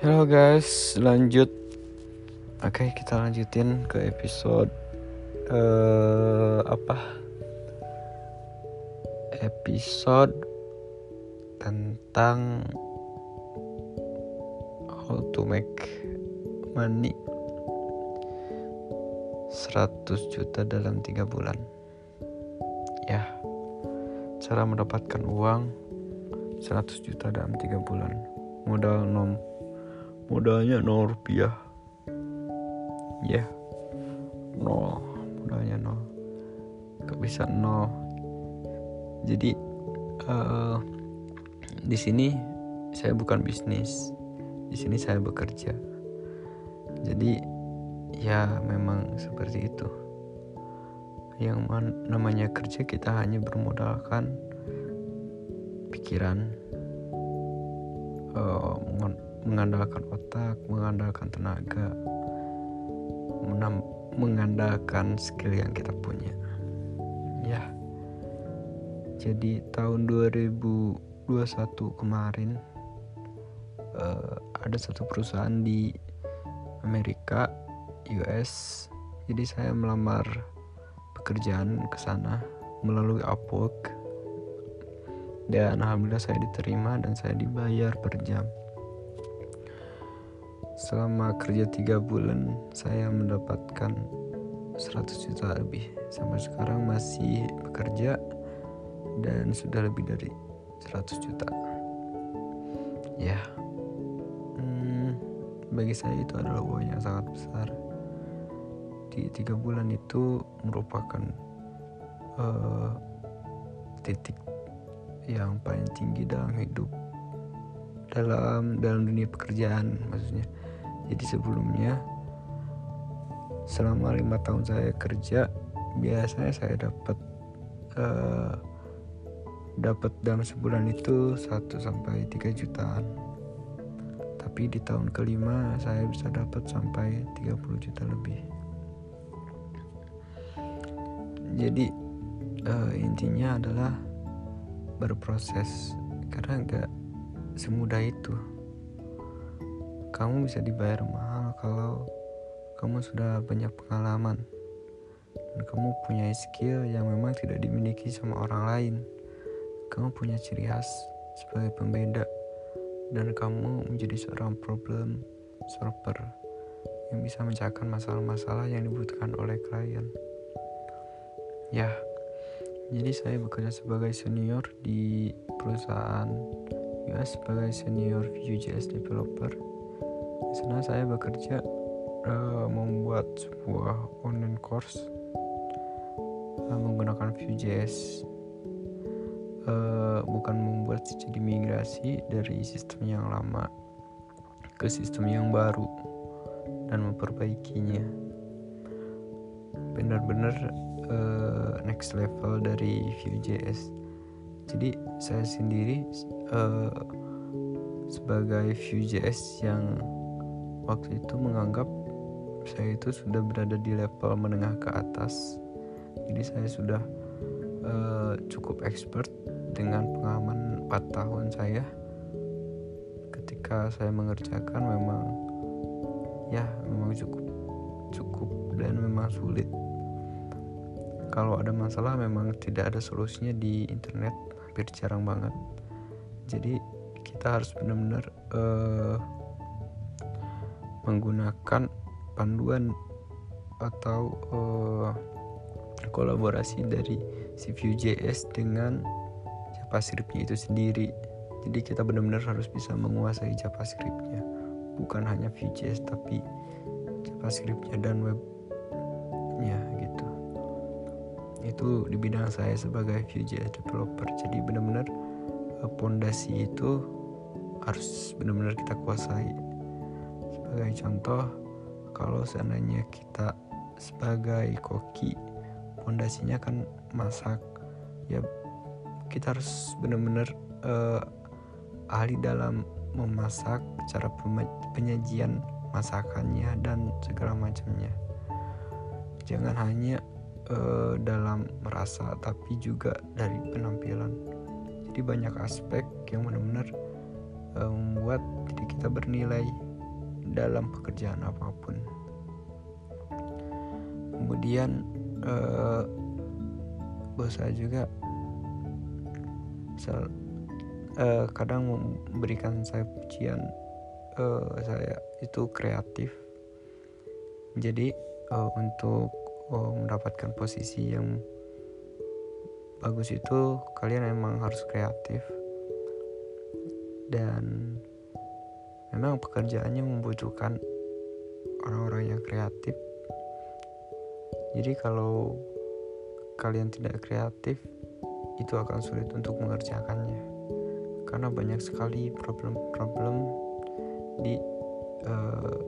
Halo guys, lanjut. Oke, kita lanjutin ke episode uh, apa? Episode tentang how to make money 100 juta dalam tiga bulan. Ya, cara mendapatkan uang 100 juta dalam tiga bulan. Modal nom modalnya nol rupiah. Ya. Yeah. nol. Modalnya nol. Gak bisa nol. Jadi uh, di sini saya bukan bisnis. Di sini saya bekerja. Jadi ya memang seperti itu. Yang namanya kerja kita hanya bermodalkan pikiran uh, mengandalkan otak, mengandalkan tenaga, mengandalkan skill yang kita punya. Ya. Jadi tahun 2021 kemarin uh, ada satu perusahaan di Amerika, US. Jadi saya melamar pekerjaan ke sana melalui Upwork dan alhamdulillah saya diterima dan saya dibayar per jam selama kerja tiga bulan saya mendapatkan 100 juta lebih. Sampai sekarang masih bekerja dan sudah lebih dari 100 juta. Ya hmm, bagi saya itu adalah uang yang sangat besar. Di tiga bulan itu merupakan uh, titik yang paling tinggi dalam hidup dalam dalam dunia pekerjaan maksudnya jadi sebelumnya selama lima tahun saya kerja biasanya saya dapat uh, dapat dalam sebulan itu 1 sampai 3 jutaan. Tapi di tahun kelima saya bisa dapat sampai 30 juta lebih. Jadi uh, intinya adalah berproses karena nggak semudah itu kamu bisa dibayar mahal kalau kamu sudah banyak pengalaman dan kamu punya skill yang memang tidak dimiliki sama orang lain. Kamu punya ciri khas sebagai pembeda dan kamu menjadi seorang problem solver yang bisa mencahkan masalah-masalah yang dibutuhkan oleh klien. Ya, jadi saya bekerja sebagai senior di perusahaan US sebagai senior Vue.js developer di sana saya bekerja uh, membuat sebuah online course uh, menggunakan Vue.js uh, bukan membuat jadi migrasi dari sistem yang lama ke sistem yang baru dan memperbaikinya. Benar-benar uh, next level dari Vue.js jadi saya sendiri uh, sebagai Vue.js yang waktu itu menganggap saya itu sudah berada di level menengah ke atas. Jadi saya sudah uh, cukup expert dengan pengalaman 4 tahun saya. Ketika saya mengerjakan memang ya memang cukup cukup dan memang sulit. Kalau ada masalah memang tidak ada solusinya di internet hampir jarang banget. Jadi kita harus benar-benar uh, menggunakan panduan atau uh, kolaborasi dari si Vue.js dengan JavaScript-nya itu sendiri. Jadi kita benar-benar harus bisa menguasai JavaScript-nya, bukan hanya Vue.js tapi JavaScript-nya dan web-nya gitu. Itu di bidang saya sebagai Vue.js developer. Jadi benar-benar pondasi itu harus benar-benar kita kuasai sebagai contoh kalau seandainya kita sebagai koki pondasinya kan masak ya kita harus benar-benar uh, ahli dalam memasak cara penyajian masakannya dan segala macamnya. Jangan hanya uh, dalam merasa tapi juga dari penampilan. Jadi banyak aspek yang benar-benar uh, membuat diri kita bernilai dalam pekerjaan apa pun. Kemudian uh, bos saya juga sel, uh, kadang memberikan saya pujian uh, saya itu kreatif. Jadi uh, untuk uh, mendapatkan posisi yang bagus itu kalian emang harus kreatif dan memang pekerjaannya membutuhkan orang-orang yang kreatif. Jadi kalau kalian tidak kreatif itu akan sulit untuk mengerjakannya. Karena banyak sekali problem-problem di uh,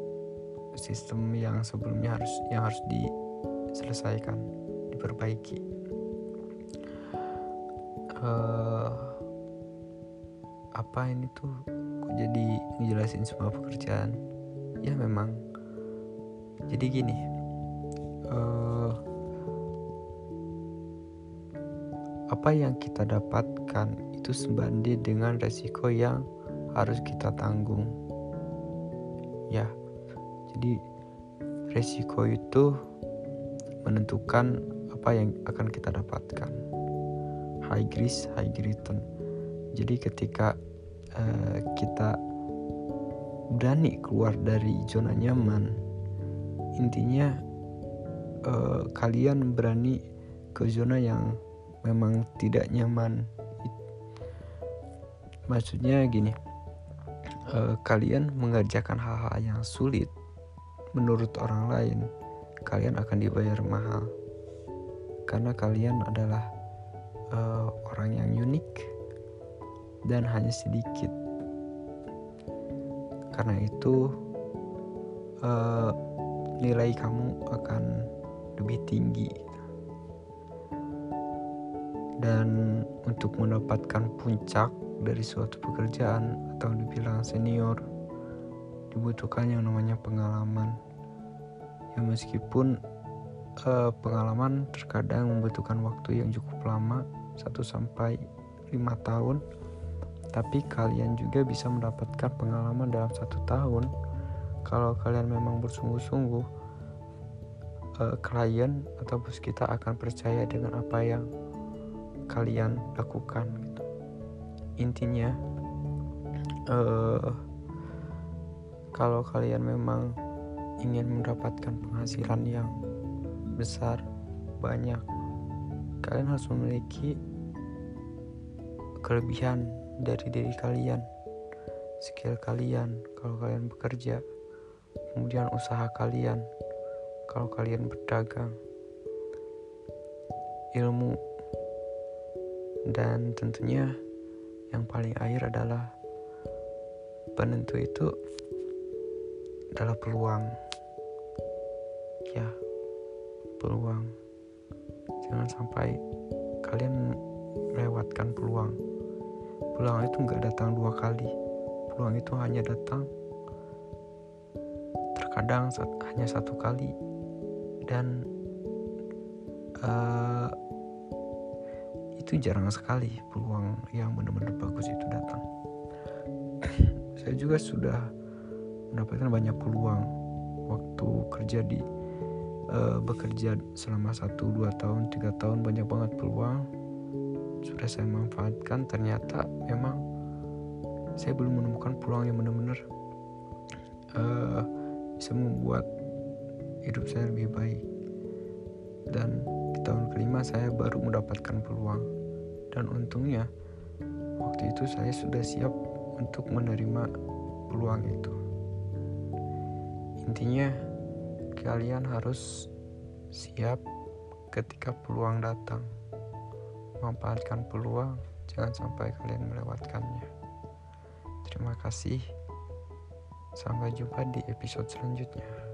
sistem yang sebelumnya harus yang harus diselesaikan diperbaiki. Uh, apa ini tuh jadi ngejelasin semua pekerjaan. Ya memang. Jadi gini uh, apa yang kita dapatkan itu sebanding dengan resiko yang harus kita tanggung. Ya jadi resiko itu menentukan apa yang akan kita dapatkan. High risk high return. Jadi ketika uh, kita berani keluar dari zona nyaman. Intinya uh, kalian berani ke zona yang memang tidak nyaman. Maksudnya gini uh, kalian mengerjakan hal-hal yang sulit menurut orang lain kalian akan dibayar mahal. Karena kalian adalah dan hanya sedikit. Karena itu uh, nilai kamu akan lebih tinggi. Dan untuk mendapatkan puncak dari suatu pekerjaan atau dibilang senior dibutuhkan yang namanya pengalaman. Ya meskipun uh, pengalaman terkadang membutuhkan waktu yang cukup lama 1 sampai 5 tahun tapi kalian juga bisa mendapatkan pengalaman dalam satu tahun kalau kalian memang bersungguh-sungguh uh, klien atau bos kita akan percaya dengan apa yang kalian lakukan gitu. intinya uh, kalau kalian memang ingin mendapatkan penghasilan yang besar banyak kalian harus memiliki kelebihan dari diri kalian, skill kalian kalau kalian bekerja, kemudian usaha kalian kalau kalian berdagang, ilmu, dan tentunya yang paling akhir adalah penentu itu adalah peluang. Ya, peluang jangan sampai kalian melewatkan peluang peluang itu nggak datang dua kali. Peluang itu hanya datang terkadang hanya satu kali. Dan uh, itu jarang sekali peluang yang benar-benar bagus itu datang. Saya juga sudah mendapatkan banyak peluang waktu kerja di uh, bekerja selama 1 2 tahun, 3 tahun banyak banget peluang sudah saya manfaatkan ternyata memang saya belum menemukan peluang yang benar-benar uh, bisa membuat hidup saya lebih baik. Dan di tahun kelima saya baru mendapatkan peluang. Dan untungnya waktu itu saya sudah siap untuk menerima peluang itu. Intinya kalian harus siap ketika peluang datang. Manfaatkan peluang, jangan sampai kalian melewatkannya. Terima kasih. Sampai jumpa di episode selanjutnya.